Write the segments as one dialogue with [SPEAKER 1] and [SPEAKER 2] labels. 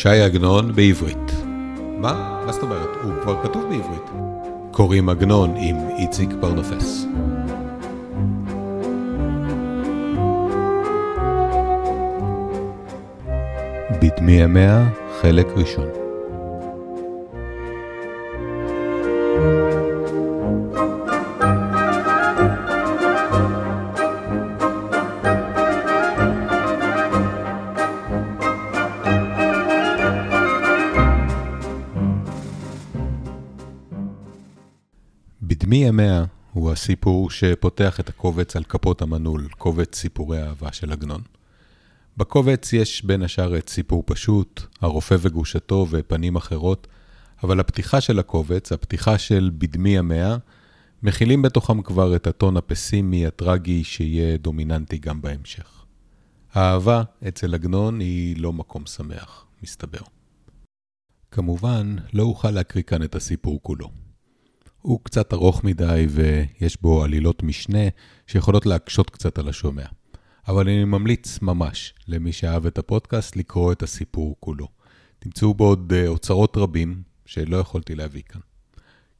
[SPEAKER 1] ש"י עגנון בעברית. מה? מה זאת אומרת? הוא כבר כתוב בעברית. קוראים עגנון עם איציק פרנופס. בדמי ימיה, חלק ראשון. בדמי ימיה הוא הסיפור שפותח את הקובץ על כפות המנעול, קובץ סיפורי האהבה של עגנון. בקובץ יש בין השאר את סיפור פשוט, הרופא וגרושתו ופנים אחרות, אבל הפתיחה של הקובץ, הפתיחה של בדמי ימיה, מכילים בתוכם כבר את הטון הפסימי, הטרגי, שיהיה דומיננטי גם בהמשך. האהבה אצל עגנון היא לא מקום שמח, מסתבר. כמובן, לא אוכל להקריא כאן את הסיפור כולו. הוא קצת ארוך מדי ויש בו עלילות משנה שיכולות להקשות קצת על השומע. אבל אני ממליץ ממש למי שאהב את הפודקאסט לקרוא את הסיפור כולו. תמצאו בו עוד אוצרות רבים שלא יכולתי להביא כאן.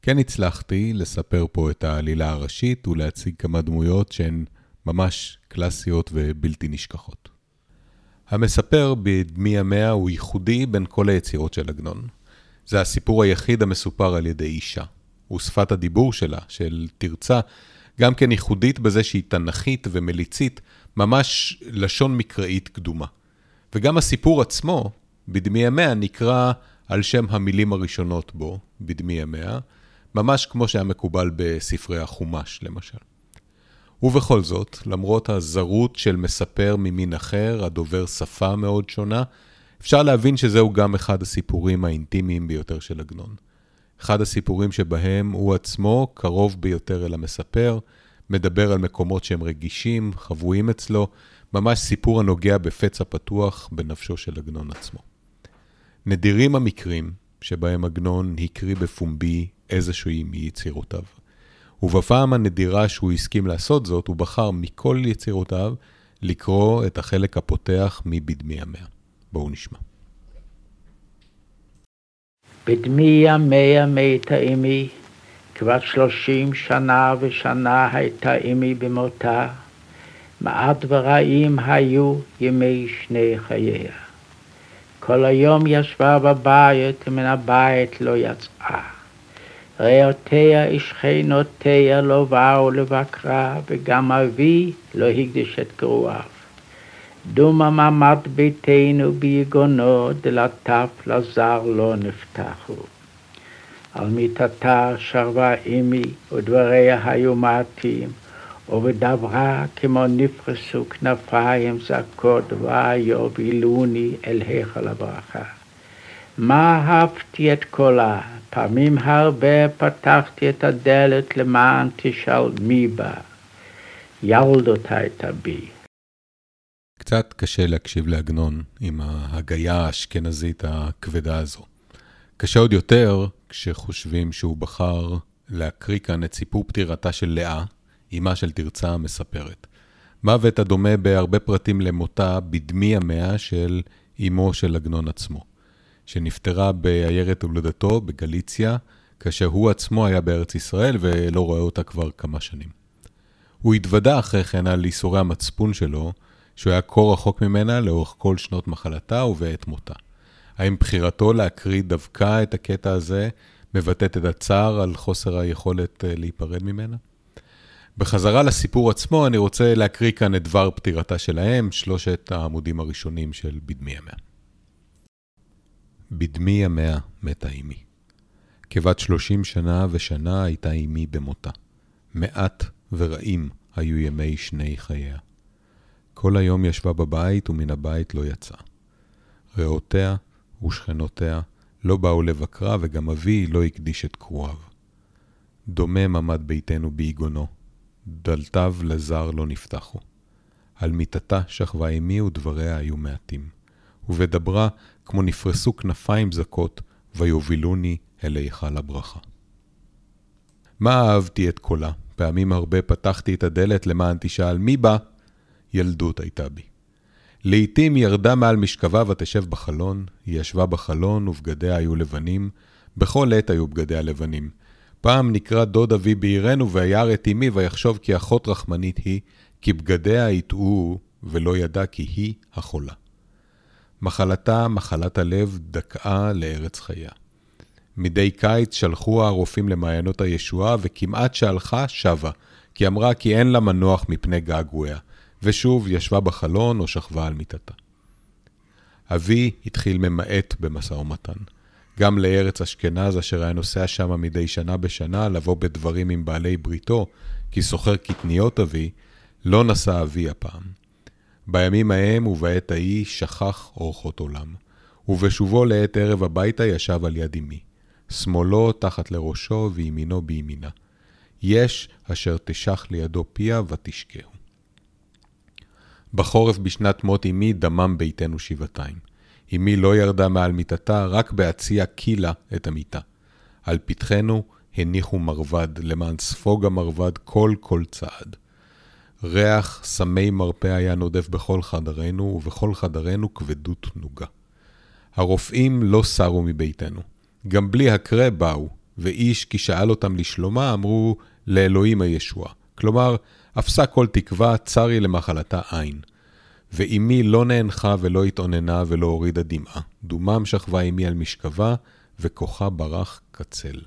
[SPEAKER 1] כן הצלחתי לספר פה את העלילה הראשית ולהציג כמה דמויות שהן ממש קלאסיות ובלתי נשכחות. המספר בדמי ימיה הוא ייחודי בין כל היצירות של עגנון. זה הסיפור היחיד המסופר על ידי אישה. ושפת הדיבור שלה, של תרצה, גם כן ייחודית בזה שהיא תנכית ומליצית, ממש לשון מקראית קדומה. וגם הסיפור עצמו, בדמי ימיה, נקרא על שם המילים הראשונות בו, בדמי ימיה, ממש כמו שהיה מקובל בספרי החומש, למשל. ובכל זאת, למרות הזרות של מספר ממין אחר, הדובר שפה מאוד שונה, אפשר להבין שזהו גם אחד הסיפורים האינטימיים ביותר של עגנון. אחד הסיפורים שבהם הוא עצמו קרוב ביותר אל המספר, מדבר על מקומות שהם רגישים, חבויים אצלו, ממש סיפור הנוגע בפצע פתוח בנפשו של עגנון עצמו. נדירים המקרים שבהם עגנון הקריא בפומבי איזושהי מיצירותיו. ובפעם הנדירה שהוא הסכים לעשות זאת, הוא בחר מכל יצירותיו לקרוא את החלק הפותח מבדמי ימיה. בואו נשמע.
[SPEAKER 2] בדמי ימיה מתה אמי, כבר שלושים שנה ושנה הייתה אמי במותה, מעט ורעים היו ימי שני חייה. כל היום ישבה בבית ומן הבית לא יצאה. רעותיה ושכנותיה לא באו לבקרה, וגם אבי לא הקדיש את גרועיו. דומא מעמד ביתנו ביגונו, דלתיו לזר לא נפתחו. על מיטתה שרבה אמי, ודבריה היו מעטים, ובדברה כמו נפרסו כנפיים זכות ויובילוני אל היכל הברכה. מה אהבתי את קולה, פעמים הרבה פתחתי את הדלת למען תשאל מי בא. ילדות הייתה בי.
[SPEAKER 1] קצת קשה להקשיב לעגנון עם ההגייה האשכנזית הכבדה הזו. קשה עוד יותר כשחושבים שהוא בחר להקריא כאן את סיפור פטירתה של לאה, אמה של תרצה המספרת. מוות הדומה בהרבה פרטים למותה בדמי ימיה של אמו של עגנון עצמו, שנפטרה בעיירת הולדתו בגליציה, כאשר הוא עצמו היה בארץ ישראל ולא רואה אותה כבר כמה שנים. הוא התוודה אחרי כן על ייסורי המצפון שלו, שהוא היה כה רחוק ממנה לאורך כל שנות מחלתה ובעת מותה. האם בחירתו להקריא דווקא את הקטע הזה מבטאת את הצער על חוסר היכולת אה, להיפרד ממנה? בחזרה לסיפור עצמו, אני רוצה להקריא כאן את דבר פטירתה של האם, שלושת העמודים הראשונים של בדמי ימיה. בדמי ימיה מתה אמי. כבת שלושים שנה ושנה הייתה אמי במותה. מעט ורעים היו ימי שני חייה. כל היום ישבה בבית ומן הבית לא יצאה. רעותיה ושכנותיה לא באו לבקרה וגם אבי לא הקדיש את קרואיו. דומם עמד ביתנו ביגונו, דלתיו לזר לא נפתחו. על מיטתה שכבה אמי ודבריה היו מעטים, ובדברה כמו נפרסו כנפיים זכות, ויובילוני אל היכל הברכה. מה אהבתי את קולה? פעמים הרבה פתחתי את הדלת למען תשאל מי בא? ילדות הייתה בי. לעתים ירדה מעל משכבה ותשב בחלון, היא ישבה בחלון ובגדיה היו לבנים, בכל עת היו בגדיה לבנים. פעם נקרא דוד אבי בעירנו וירא את אמי ויחשוב כי אחות רחמנית היא, כי בגדיה יטעו ולא ידע כי היא החולה. מחלתה, מחלת הלב, דכאה לארץ חייה. מדי קיץ שלחו הרופאים למעיינות הישועה, וכמעט שהלכה, שבה, כי אמרה כי אין לה מנוח מפני געגועיה, ושוב ישבה בחלון או שכבה על מיטתה. אבי התחיל ממעט במשא ומתן. גם לארץ אשכנז, אשר היה נוסע שמה מדי שנה בשנה, לבוא בדברים עם בעלי בריתו, כי סוחר קטניות אבי, לא נשא אבי הפעם. בימים ההם ובעת ההיא שכח אורחות עולם, ובשובו לעת ערב הביתה ישב על יד אמי. שמאלו תחת לראשו וימינו בימינה. יש אשר תשח לידו פיה ותשקהו. בחורף בשנת מות אמי דמם ביתנו שבעתיים. אמי לא ירדה מעל מיטתה, רק בהציע קילה את המיטה. על פתחנו הניחו מרבד, למען ספוג המרבד כל כל צעד. ריח סמי מרפא היה נודף בכל חדרינו, ובכל חדרינו כבדות נוגה. הרופאים לא סרו מביתנו. גם בלי הקרא באו, ואיש כי שאל אותם לשלומה, אמרו לאלוהים הישועה. כלומר, אפסה כל תקווה, צרי למחלתה אין. ואמי לא נאנחה ולא התאוננה ולא הורידה דמעה. דומם שכבה אמי על משכבה, וכוחה ברח קצל.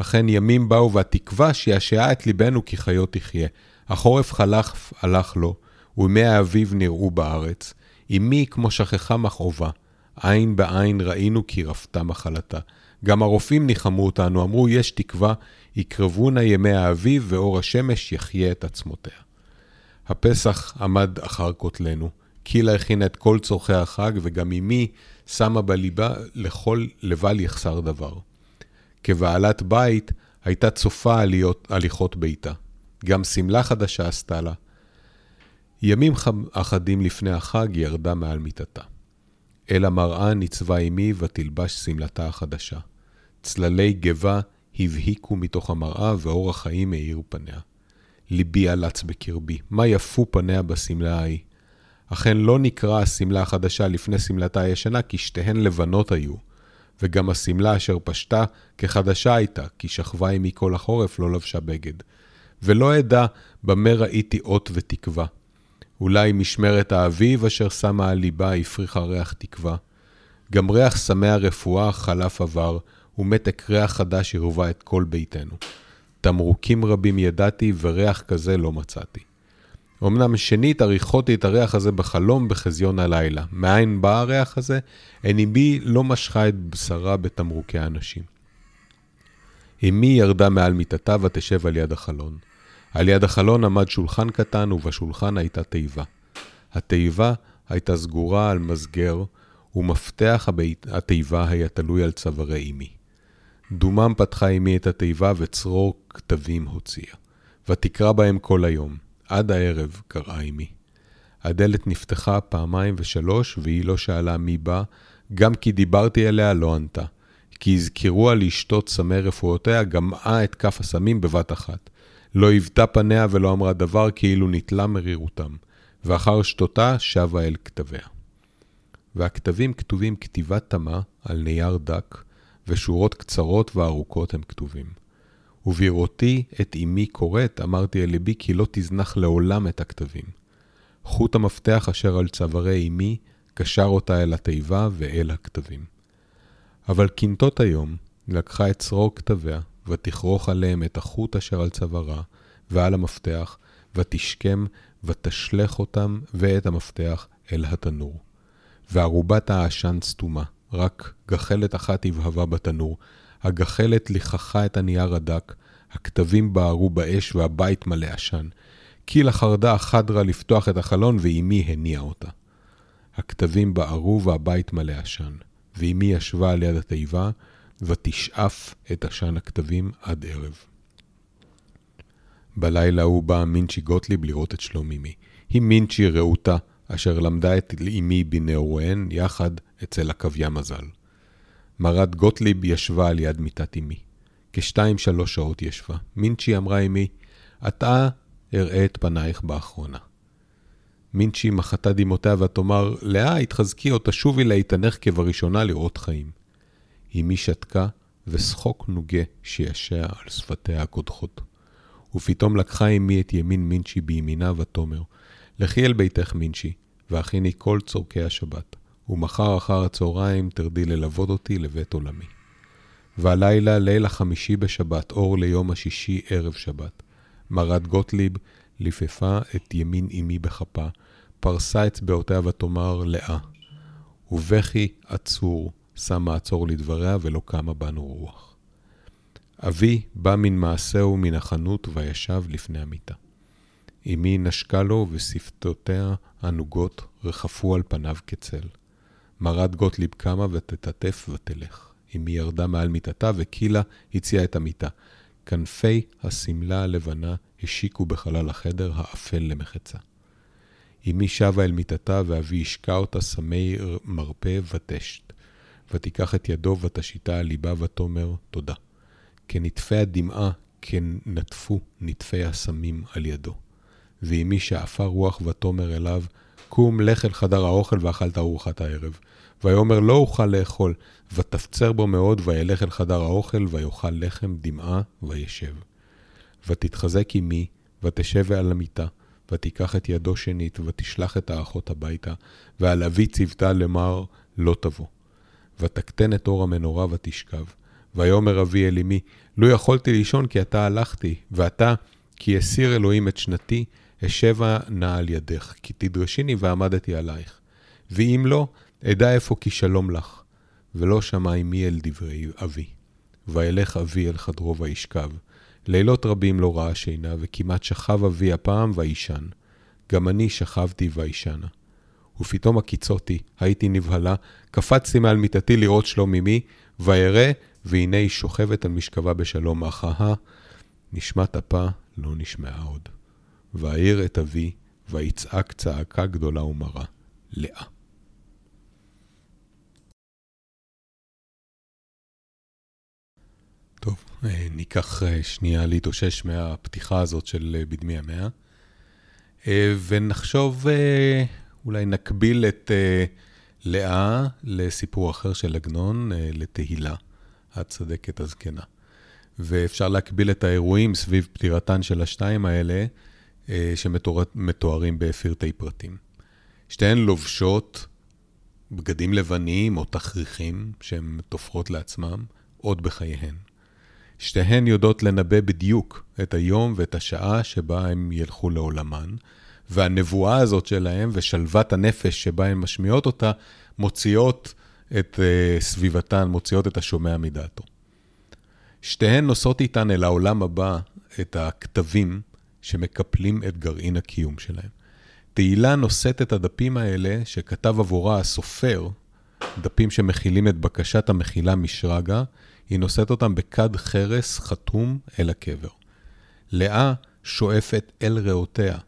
[SPEAKER 1] אכן ימים באו והתקווה שישעה את ליבנו כי חיות תחיה. החורף חלף, הלך לו, וימי האביב נראו בארץ. אמי כמו שכחה מכאובה, עין בעין ראינו כי רפתה מחלתה. גם הרופאים ניחמו אותנו, אמרו, יש תקווה, יקרבונה ימי האביב, ואור השמש יחיה את עצמותיה. הפסח עמד אחר כותלנו. קילה הכינה את כל צורכי החג, וגם אמי שמה בליבה לכל לבל יחסר דבר. כבעלת בית, הייתה צופה עליות, הליכות ביתה. גם שמלה חדשה עשתה לה. ימים אחדים לפני החג ירדה מעל מיטתה. אל המראה ניצבה אמי ותלבש שמלתה החדשה. צללי גבה הבהיקו מתוך המראה ואור החיים האיר פניה. ליבי עלץ בקרבי, מה יפו פניה בשמלה ההיא. אכן לא נקרא השמלה החדשה לפני שמלתה הישנה, כי שתיהן לבנות היו. וגם השמלה אשר פשטה כחדשה הייתה, כי שכבה עמי כל החורף לא לבשה בגד. ולא אדע במה ראיתי אות ותקווה. אולי משמרת האביב אשר שמה על ליבה הפריחה ריח תקווה. גם ריח סמי הרפואה חלף עבר, ומתק ריח חדש עירבה את כל ביתנו. תמרוקים רבים ידעתי, וריח כזה לא מצאתי. אמנם שנית עריכותי את הריח הזה בחלום בחזיון הלילה. מאין בא הריח הזה? עיני בי לא משכה את בשרה בתמרוקי האנשים. אמי ירדה מעל מיטתה ותשב על יד החלון. על יד החלון עמד שולחן קטן, ובשולחן הייתה תיבה. התיבה הייתה סגורה על מסגר, ומפתח הבית, התיבה היה תלוי על צווארי אמי. דומם פתחה אמי את התיבה וצרור כתבים הוציאה. ותקרא בהם כל היום. עד הערב, קראה אמי. הדלת נפתחה פעמיים ושלוש, והיא לא שאלה מי בא, גם כי דיברתי אליה לא ענתה. כי הזכירוה לשתות סמי רפואותיה, גמעה את כף הסמים בבת אחת. לא היוותה פניה ולא אמרה דבר כאילו נתלה מרירותם, ואחר שתותה שבה אל כתביה. והכתבים כתובים כתיבה תמה על נייר דק, ושורות קצרות וארוכות הם כתובים. ובראותי את אמי קוראת, אמרתי אל ליבי כי לא תזנח לעולם את הכתבים. חוט המפתח אשר על צווארי אמי, קשר אותה אל התיבה ואל הכתבים. אבל קינטות היום לקחה את צרור כתביה, ותכרוך עליהם את החוט אשר על צווארה, ועל המפתח, ותשכם, ותשלך אותם ואת המפתח אל התנור. וערובת העשן סתומה, רק גחלת אחת הבהבה בתנור. הגחלת ליככה את הנייר הדק, הכתבים בערו באש והבית מלא עשן. קילה חרדה חדרה לפתוח את החלון ואימי הניעה אותה. הכתבים בערו והבית מלא עשן, ואימי ישבה על יד התיבה, ותשאף את עשן הכתבים עד ערב. בלילה ההוא באה מינצ'י גוטליב לראות את שלום אמי. היא מינצ'י רעותה, אשר למדה את אמי בנעוריהן יחד אצל עקביה מזל. מרת גוטליב ישבה על יד מיטת אמי. כשתיים-שלוש שעות ישבה. מינצ'י אמרה אמי, אתה אראה את פנייך באחרונה. מינצ'י מחתה דמעותיה ותאמר, לאה, התחזקי או תשובי להתענך כבראשונה לראות חיים. אמי שתקה, ושחוק נוגה שישע על שפתיה הקודחות. ופתאום לקחה אמי את ימין מינצ'י בימינה ותאמר, לכי אל ביתך מינצ'י, והכיני כל צורכי השבת, ומחר אחר הצהריים תרדי ללוות אותי לבית עולמי. והלילה, ליל החמישי בשבת, אור ליום השישי, ערב שבת. מרת גוטליב ליפפה את ימין אמי בכפה, פרסה אצבעותיה ותאמר לאה. ובכי עצור שם מעצור לדבריה ולא קמה בנו רוח. אבי בא מן מעשהו מן החנות וישב לפני המיטה. אמי נשקה לו ושפתותיה הנוגות רחפו על פניו כצל. מרת גוטליב קמה ותטטף ותלך. אמי ירדה מעל מיטתה וקילה הציעה את המיטה. כנפי השמלה הלבנה השיקו בחלל החדר האפל למחצה. אמי שבה אל מיטתה ואבי השקע אותה סמי מרפא ותשת. ותיקח את ידו ותשיתה על ליבה ותאמר תודה. כנטפי הדמעה, כנטפו נטפי הסמים על ידו. ואמי שאפה רוח ותאמר אליו, קום, לך אל חדר האוכל ואכלת ארוחת הערב. ויאמר לא אוכל לאכול, ותפצר בו מאוד, וילך אל חדר האוכל, ויאכל לחם דמעה, וישב. ותתחזק אמי, ותשב על המיטה, ותיקח את ידו שנית, ותשלח את האחות הביתה, ועל אבי ציוותה למר, לא תבוא. ותקטן את אור המנורה ותשכב. ויאמר אבי אל אמי, לו יכולתי לישון כי אתה הלכתי, ואתה, כי הסיר אלוהים את שנתי, אשבה נא על ידך, כי תדרשיני ועמדתי עלייך. ואם לא, אדע איפה כי שלום לך. ולא שמע אמי אל דברי אבי. וילך אבי אל חדרו וישכב. לילות רבים לא ראה שינה, וכמעט שכב אבי הפעם וישן. גם אני שכבתי וישנה. ופתאום הקיצותי, הייתי נבהלה, קפצתי מעל מיטתי לראות שלום אמי, וירא, והנה היא שוכבת על משכבה בשלום, אך אהה, נשמת אפה לא נשמעה עוד. ואעיר את אבי, ויצעק צעקה גדולה ומרה, לאה. טוב, אה, ניקח אה, שנייה להתאושש מהפתיחה הזאת של אה, בדמי המאה, ונחשוב, אולי נקביל את לאה לסיפור אחר של עגנון, לתהילה, הצדקת הזקנה. ואפשר להקביל את האירועים סביב פטירתן של השתיים האלה, שמתוארים בפרטי פרטים. שתיהן לובשות בגדים לבנים או תכריכים שהן תופרות לעצמם עוד בחייהן. שתיהן יודעות לנבא בדיוק את היום ואת השעה שבה הם ילכו לעולמן, והנבואה הזאת שלהם ושלוות הנפש שבה הן משמיעות אותה, מוציאות את uh, סביבתן, מוציאות את השומע מדעתו. שתיהן נושאות איתן אל העולם הבא את הכתבים שמקפלים את גרעין הקיום שלהם. תהילה נושאת את הדפים האלה שכתב עבורה הסופר, דפים שמכילים את בקשת המחילה משרגא, היא נושאת אותם בכד חרס חתום אל הקבר. לאה שואפת אל ריאותיה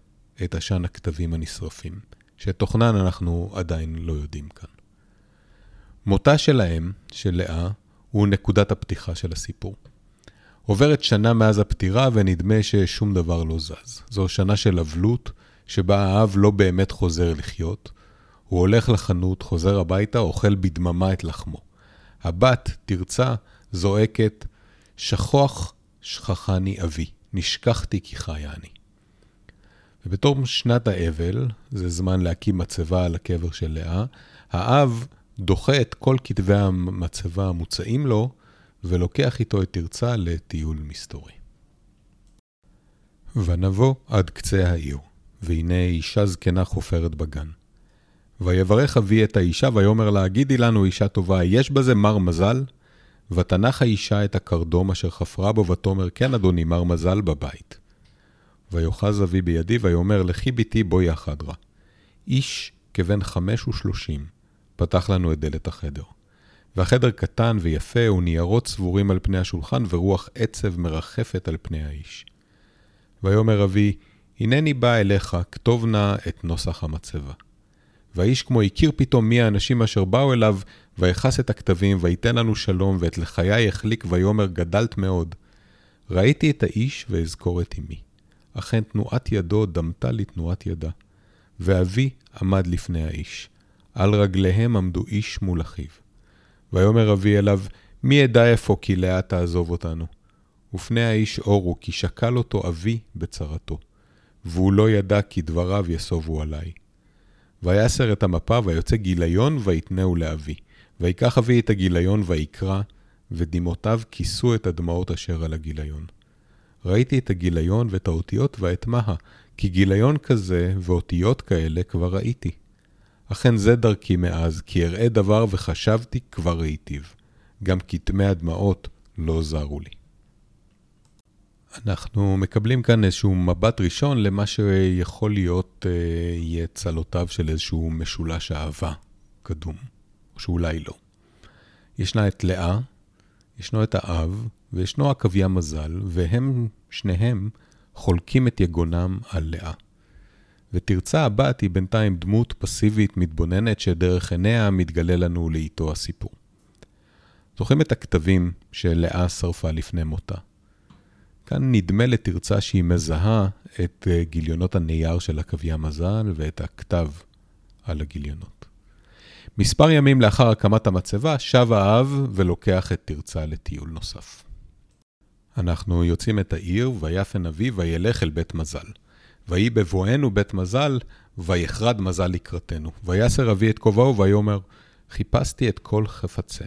[SPEAKER 1] את עשן הכתבים הנשרפים, שתוכנן אנחנו עדיין לא יודעים כאן. מותה של האם, של לאה, הוא נקודת הפתיחה של הסיפור. עוברת שנה מאז הפטירה ונדמה ששום דבר לא זז. זו שנה של אבלות, שבה האב לא באמת חוזר לחיות. הוא הולך לחנות, חוזר הביתה, אוכל בדממה את לחמו. הבת, תרצה, זועקת, שכוח שכחני אבי, נשכחתי כי חיה אני. ובתור שנת האבל, זה זמן להקים מצבה על הקבר של לאה, האב דוחה את כל כתבי המצבה המוצעים לו, ולוקח איתו את תרצה לטיול מסתורי. ונבוא עד קצה העיר, והנה אישה זקנה חופרת בגן. ויברך אבי את האישה, ויאמר לה, גידי לנו אישה טובה, יש בזה מר מזל? ותנח האישה את הקרדום אשר חפרה בו, ותאמר, כן, אדוני, מר מזל בבית. ויאחז אבי בידי, ויאמר, לכי ביתי בואי החדרה. איש כבן חמש ושלושים פתח לנו את דלת החדר. והחדר קטן ויפה, וניירות צבורים על פני השולחן, ורוח עצב מרחפת על פני האיש. ויאמר אבי, הנני בא אליך, כתוב נא את נוסח המצבה. והאיש כמו הכיר פתאום מי האנשים אשר באו אליו, ויכס את הכתבים, ויתן לנו שלום, ואת לחיי החליק, ויאמר גדלת מאוד. ראיתי את האיש ואזכור את אמי. אכן תנועת ידו דמתה לתנועת ידה. ואבי עמד לפני האיש. על רגליהם עמדו איש מול אחיו. ויאמר אבי אליו, מי אדע איפה כי לאה תעזוב אותנו? ופני האיש אורו, כי שקל אותו אבי בצרתו. והוא לא ידע כי דבריו יסובו עליי. ויסר את המפה, ויוצא גיליון, ויתנהו לאבי. ויקח אבי את הגיליון, ויקרא, ודמעותיו כיסו את הדמעות אשר על הגיליון. ראיתי את הגיליון ואת האותיות, ואתמהה, כי גיליון כזה ואותיות כאלה כבר ראיתי. אכן זה דרכי מאז, כי אראה דבר וחשבתי כבר ראיתיו. גם כתמי הדמעות לא זרו לי. אנחנו מקבלים כאן איזשהו מבט ראשון למה שיכול להיות אה, יהיה צלותיו של איזשהו משולש אהבה קדום, או שאולי לא. ישנה את לאה, ישנו את האב, וישנו עקביה מזל, והם, שניהם, חולקים את יגונם על לאה. ותרצה הבת היא בינתיים דמות פסיבית מתבוננת שדרך עיניה מתגלה לנו לאיתו הסיפור. זוכרים את הכתבים שלאה שרפה לפני מותה. כאן נדמה לתרצה שהיא מזהה את אה, גיליונות הנייר של עקביה מזל ואת הכתב על הגיליונות. מספר ימים לאחר הקמת המצבה, שב האב ולוקח את תרצה לטיול נוסף. אנחנו יוצאים את העיר, ויפן אבי וילך אל בית מזל. ויהי בבואנו בית מזל, ויחרד מזל לקראתנו. ויסר אבי את כובעו, ויאמר, חיפשתי את כל חפציה.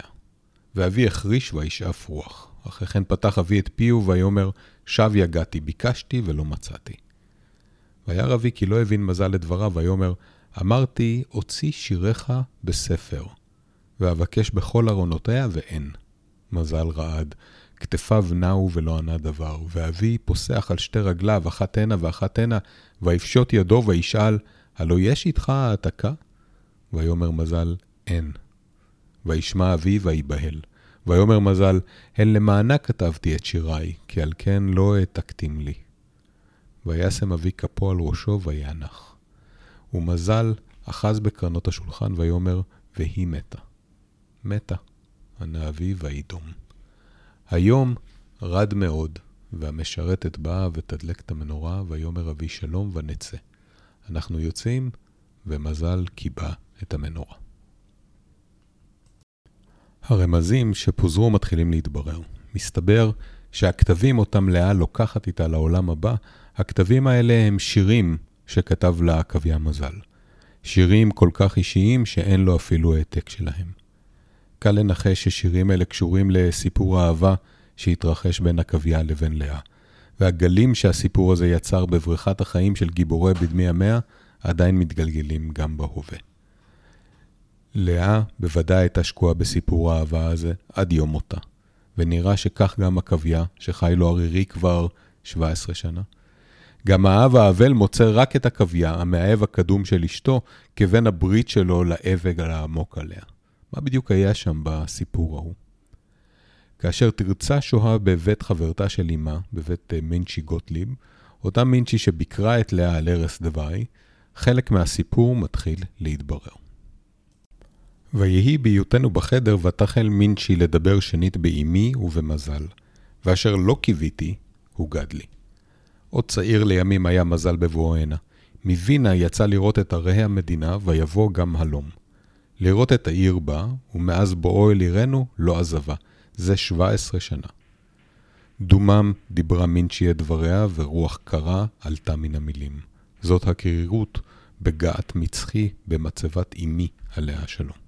[SPEAKER 1] ואבי החריש וישאף רוח. אחרי כן פתח אבי את פיהו, ויאמר, שב יגעתי, ביקשתי ולא מצאתי. וירא אבי כי לא הבין מזל לדבריו, ויאמר, אמרתי, הוציא שיריך בספר, ואבקש בכל ארונותיה, ואין. מזל רעד, כתפיו נעו ולא ענה דבר, ואבי פוסח על שתי רגליו, אחת הנה ואחת הנה, ויפשוט ידו וישאל, הלא יש איתך העתקה? ויאמר מזל, אין. וישמע אבי ויבהל. ויאמר מזל, הן למענה כתבתי את שיריי, כי על כן לא העתקתים לי. וישם אבי כפו על ראשו ויאנח. ומזל אחז בקרנות השולחן ויאמר, והיא מתה. מתה. ענה אבי וידום. היום רד מאוד, והמשרתת באה ותדלק את המנורה, ויאמר אבי שלום ונצא. אנחנו יוצאים, ומזל קיבע את המנורה. הרמזים שפוזרו מתחילים להתברר. מסתבר שהכתבים אותם לאה לוקחת איתה לעולם הבא, הכתבים האלה הם שירים שכתב לה עקביה מזל. שירים כל כך אישיים שאין לו אפילו העתק שלהם. קל לנחש ששירים אלה קשורים לסיפור האהבה שהתרחש בין עקביה לבין לאה. והגלים שהסיפור הזה יצר בבריכת החיים של גיבורי בדמי המאה עדיין מתגלגלים גם בהווה. לאה בוודאי הייתה שקועה בסיפור האהבה הזה עד יום מותה, ונראה שכך גם עקביה, שחי לו ערירי כבר 17 שנה. גם האב האבל מוצא רק את עקביה, המאהב הקדום של אשתו, כבן הברית שלו לעבד העמוק עליה. מה בדיוק היה שם בסיפור ההוא? כאשר תרצה שוהה בבית חברתה של אמה, בבית אה, מינצ'י גוטליב, אותה מינצ'י שביקרה את לאה על ערש דווי, חלק מהסיפור מתחיל להתברר. ויהי בהיותנו בחדר, ותחל מינצ'י לדבר שנית באימי ובמזל, ואשר לא קיוויתי, הוגד לי. עוד צעיר לימים היה מזל בבואו הנה. מווינה יצא לראות את ערי המדינה, ויבוא גם הלום. לראות את העיר בה, ומאז בואו אל עירנו לא עזבה. זה 17 שנה. דומם דיברה מינצ'י את דבריה, ורוח קרה עלתה מן המילים. זאת הקרירות בגעת מצחי במצבת אמי עליה השלום.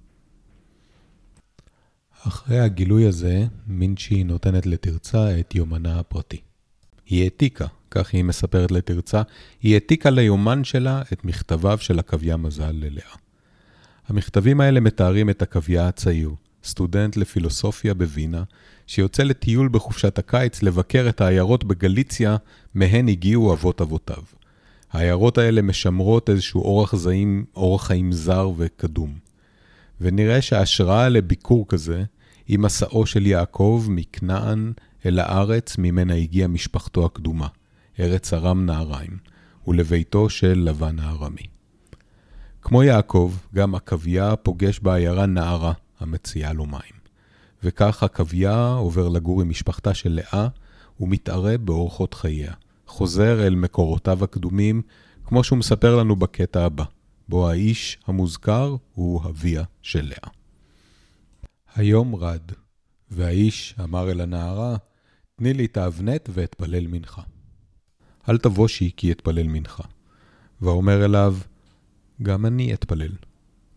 [SPEAKER 1] אחרי הגילוי הזה, מינצ'י נותנת לתרצה את יומנה הפרטי. היא העתיקה, כך היא מספרת לתרצה, היא העתיקה ליומן שלה את מכתביו של עקביה מזל ללאה. המכתבים האלה מתארים את עקביה הצעיר, סטודנט לפילוסופיה בווינה, שיוצא לטיול בחופשת הקיץ לבקר את העיירות בגליציה מהן הגיעו אבות אבותיו. העיירות האלה משמרות איזשהו אורח, זעים, אורח חיים זר וקדום. ונראה שההשראה לביקור כזה היא מסעו של יעקב מכנען אל הארץ ממנה הגיעה משפחתו הקדומה, ארץ ארם נהריים, ולביתו של לבן הארמי. כמו יעקב, גם עקביה פוגש בעיירה נערה, המציעה לו מים. וכך עקביה עובר לגור עם משפחתה של לאה, ומתערה באורחות חייה. חוזר אל מקורותיו הקדומים, כמו שהוא מספר לנו בקטע הבא, בו האיש המוזכר הוא אביה של לאה. היום רד, והאיש אמר אל הנערה, תני לי את האבנט ואתפלל מנחה. אל תבושי כי אתפלל מנחה. ואומר אליו, גם אני אתפלל.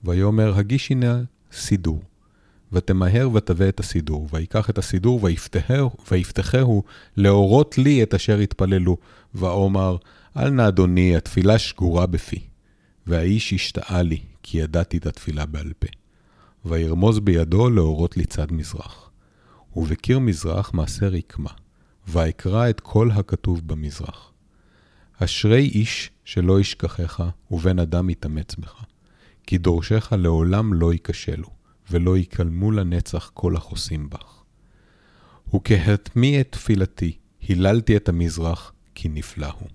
[SPEAKER 1] ויאמר, הגישי נא סידור. ותמהר ותבא את הסידור, ויקח את הסידור ויפתחהו להורות לי את אשר התפללו. ואומר, אל נא אדוני, התפילה שגורה בפי. והאיש השתאה לי, כי ידעתי את התפילה בעל פה. וירמוז בידו להורות לי צד מזרח. ובקיר מזרח מעשה רקמה, ואקרא את כל הכתוב במזרח. אשרי איש שלא ישכחך, ובן אדם יתאמץ בך. כי דורשך לעולם לא ייכשלו, ולא יקלמו לנצח כל החוסים בך. וכהטמי את תפילתי, היללתי את המזרח, כי נפלא הוא.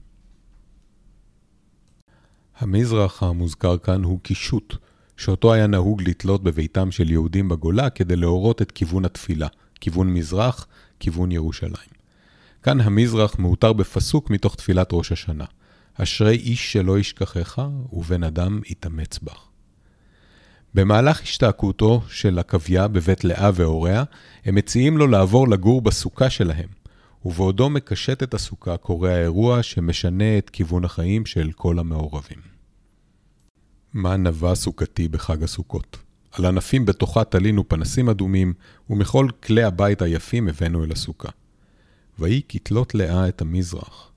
[SPEAKER 1] המזרח המוזכר כאן הוא קישוט, שאותו היה נהוג לתלות בביתם של יהודים בגולה כדי להורות את כיוון התפילה, כיוון מזרח, כיוון ירושלים. כאן המזרח מאותר בפסוק מתוך תפילת ראש השנה. אשרי איש שלא ישכחך, ובן אדם יתאמץ בך. במהלך השתעקותו של עקביה בבית לאה והוריה, הם מציעים לו לעבור לגור בסוכה שלהם, ובעודו מקשט את הסוכה קורה האירוע שמשנה את כיוון החיים של כל המעורבים. מה נבע סוכתי בחג הסוכות? על ענפים בתוכה תלינו פנסים אדומים, ומכל כלי הבית היפים הבאנו אל הסוכה. ויהי כתלות לאה את המזרח,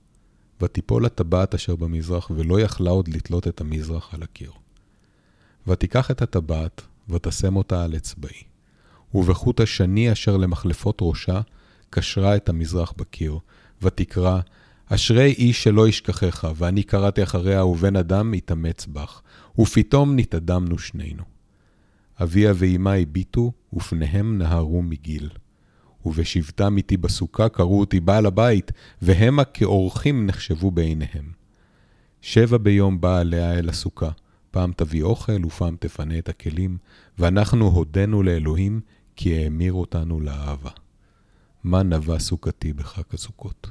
[SPEAKER 1] ותיפול הטבעת אשר במזרח, ולא יכלה עוד לתלות את המזרח על הקיר. ותיקח את הטבעת, ותשם אותה על אצבעי. ובחוט השני אשר למחלפות ראשה, קשרה את המזרח בקיר, ותקרא, אשרי איש שלא ישכחך, ואני קראתי אחריה, ובן אדם יתאמץ בך, ופתאום נתאדמנו שנינו. אביה ואמה הביטו, ופניהם נהרו מגיל. ובשבתם איתי בסוכה קראו אותי בעל הבית, והמה כאורחים נחשבו בעיניהם. שבע ביום באה לאה אל הסוכה, פעם תביא אוכל ופעם תפנה את הכלים, ואנחנו הודינו לאלוהים, כי האמיר אותנו לאהבה. מה נבע סוכתי בחג הסוכות?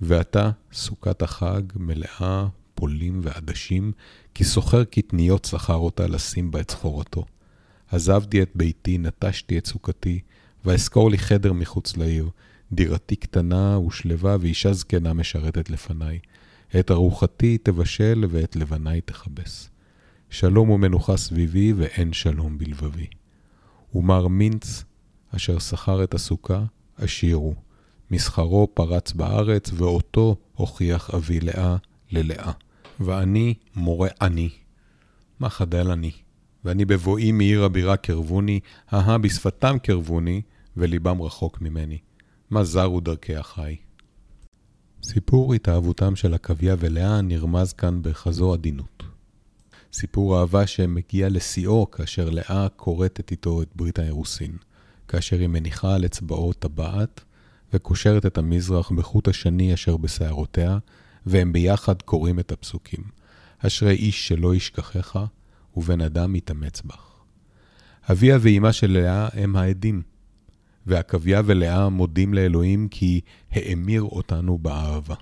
[SPEAKER 1] ועתה סוכת החג מלאה פולים ועדשים, כי סוחר קטניות שכר אותה לשים בה את סחורתו. עזבתי את ביתי, נטשתי את סוכתי, ואזכור לי חדר מחוץ לעיר. דירתי קטנה ושלווה, ואישה זקנה משרתת לפניי. את ארוחתי תבשל, ואת לבניי תכבס. שלום ומנוחה סביבי, ואין שלום בלבבי. ומר מינץ, אשר שכר את הסוכה, עשיר הוא. מסחרו פרץ בארץ, ואותו הוכיח אבי לאה ללאה. ואני מורה עני. מה חדל אני? ואני בבואי מעיר הבירה קרבוני, אהה בשפתם קרבוני, וליבם רחוק ממני. מה זרו דרכי החי. סיפור התאהבותם של עקביה ולאה נרמז כאן בכזו עדינות. סיפור אהבה שמגיע לשיאו כאשר לאה כורתת איתו את ברית האירוסין, כאשר היא מניחה על אצבעו טבעת וקושרת את המזרח בחוט השני אשר בשערותיה, והם ביחד קוראים את הפסוקים. אשרי איש שלא ישכחך, ובן אדם יתאמץ בך. אביה ואימה של לאה הם העדים, ועקביה ולאה מודים לאלוהים כי האמיר אותנו באהבה.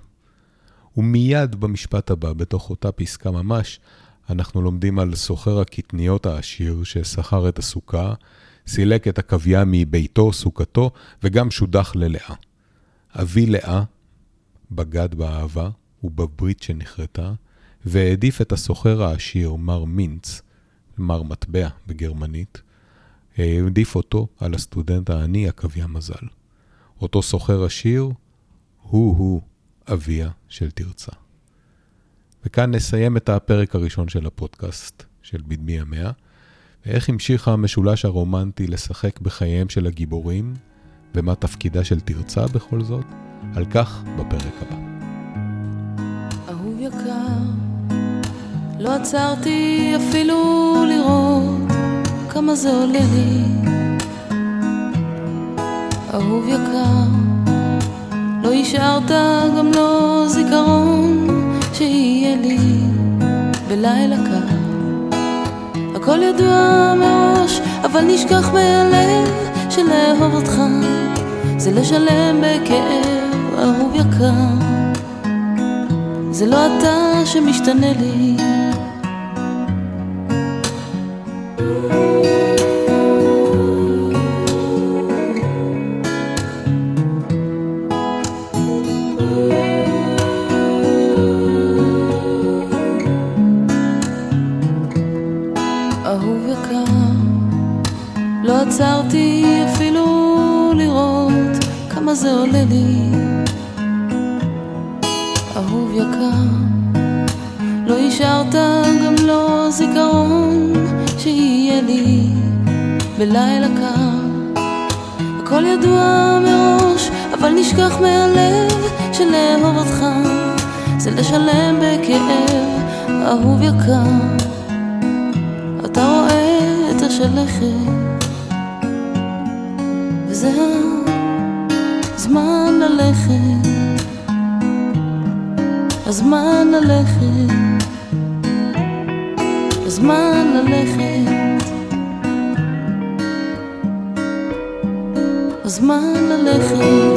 [SPEAKER 1] ומיד במשפט הבא, בתוך אותה פסקה ממש, אנחנו לומדים על סוחר הקטניות העשיר ששכר את הסוכה, סילק את עקביה מביתו, סוכתו, וגם שודח ללאה. אבי לאה בגד באהבה ובברית שנכרתה, והעדיף את הסוחר העשיר, מר מינץ, מר מטבע בגרמנית, העדיף אותו על הסטודנט העני, עקביה מזל. אותו סוחר עשיר, הוא-הוא אביה של תרצה. וכאן נסיים את הפרק הראשון של הפודקאסט של בדמי המאה, ואיך המשיך המשולש הרומנטי לשחק בחייהם של הגיבורים, ומה תפקידה של תרצה בכל זאת, על כך בפרק הבא.
[SPEAKER 3] אהוב יקר, לא עצרתי אפילו לראות כמה זה עולה לי. אהוב יקר, לא השארת גם לא זיכרון שיהיה לי בלילה קר. הכל ידוע מראש, אבל נשכח מהלב שלאהוב אותך זה לשלם בכאב, אהוב יקר. זה לא אתה שמשתנה לי, כמה זה עולה לי. אהוב יקר, לא השארת גם לא זיכרון שיהיה לי בלילה קר. הכל ידוע מראש, אבל נשכח מהלב שלאהוב אותך זה לשלם בכאב, אהוב יקר. אתה רואה את השלכת, ללכת, הזמן ללכת, הזמן ללכת, הזמן ללכת.